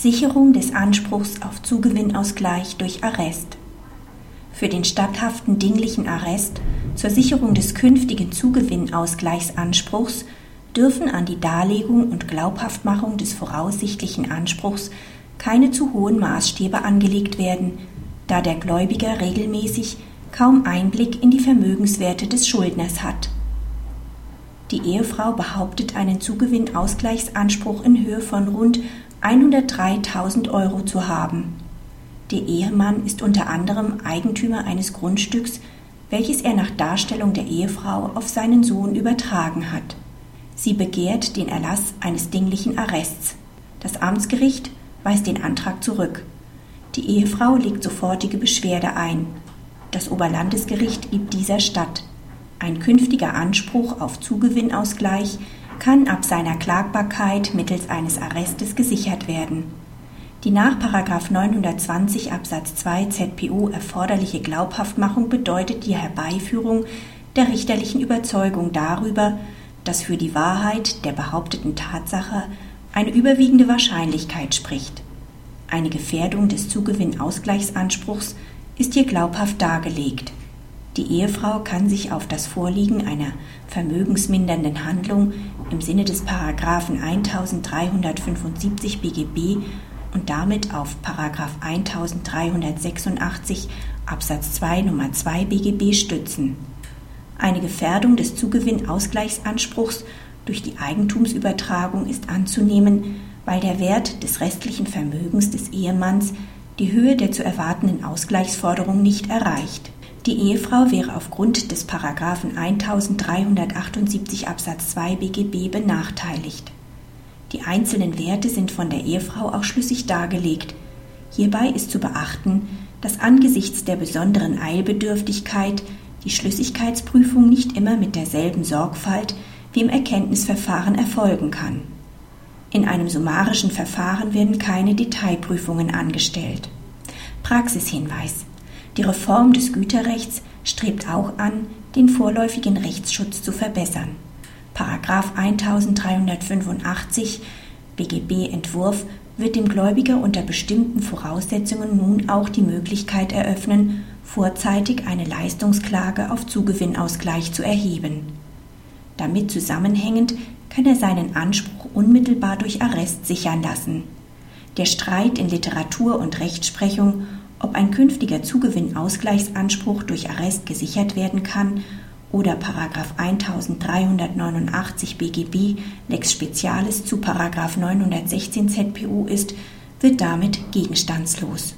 Sicherung des Anspruchs auf Zugewinnausgleich durch Arrest. Für den statthaften dinglichen Arrest zur Sicherung des künftigen Zugewinnausgleichsanspruchs dürfen an die Darlegung und Glaubhaftmachung des voraussichtlichen Anspruchs keine zu hohen Maßstäbe angelegt werden, da der Gläubiger regelmäßig kaum Einblick in die Vermögenswerte des Schuldners hat. Die Ehefrau behauptet einen Zugewinnausgleichsanspruch in Höhe von rund 103.000 Euro zu haben. Der Ehemann ist unter anderem Eigentümer eines Grundstücks, welches er nach Darstellung der Ehefrau auf seinen Sohn übertragen hat. Sie begehrt den Erlass eines dinglichen Arrests. Das Amtsgericht weist den Antrag zurück. Die Ehefrau legt sofortige Beschwerde ein. Das Oberlandesgericht gibt dieser statt. Ein künftiger Anspruch auf Zugewinnausgleich kann ab seiner Klagbarkeit mittels eines Arrestes gesichert werden. Die nach 920 Absatz 2 ZPO erforderliche Glaubhaftmachung bedeutet die Herbeiführung der richterlichen Überzeugung darüber, dass für die Wahrheit der behaupteten Tatsache eine überwiegende Wahrscheinlichkeit spricht. Eine Gefährdung des Zugewinnausgleichsanspruchs ist hier glaubhaft dargelegt. Die Ehefrau kann sich auf das Vorliegen einer vermögensmindernden Handlung im Sinne des Paragraphen 1375 BGB und damit auf Paragraph 1386 Absatz 2 Nummer 2 BGB stützen. Eine Gefährdung des Zugewinnausgleichsanspruchs durch die Eigentumsübertragung ist anzunehmen, weil der Wert des restlichen Vermögens des Ehemanns die Höhe der zu erwartenden Ausgleichsforderung nicht erreicht. Die Ehefrau wäre aufgrund des Paragraphen 1378 Absatz 2 BGB benachteiligt. Die einzelnen Werte sind von der Ehefrau auch schlüssig dargelegt. Hierbei ist zu beachten, dass angesichts der besonderen Eilbedürftigkeit die Schlüssigkeitsprüfung nicht immer mit derselben Sorgfalt wie im Erkenntnisverfahren erfolgen kann. In einem summarischen Verfahren werden keine Detailprüfungen angestellt. Praxishinweis die Reform des Güterrechts strebt auch an, den vorläufigen Rechtsschutz zu verbessern. Paragraph 1385 BGB-Entwurf wird dem Gläubiger unter bestimmten Voraussetzungen nun auch die Möglichkeit eröffnen, vorzeitig eine Leistungsklage auf Zugewinnausgleich zu erheben. Damit zusammenhängend kann er seinen Anspruch unmittelbar durch Arrest sichern lassen. Der Streit in Literatur und Rechtsprechung ob ein künftiger Zugewinnausgleichsanspruch durch Arrest gesichert werden kann oder 1389 BGB Lex Specialis zu 916 ZPU ist, wird damit gegenstandslos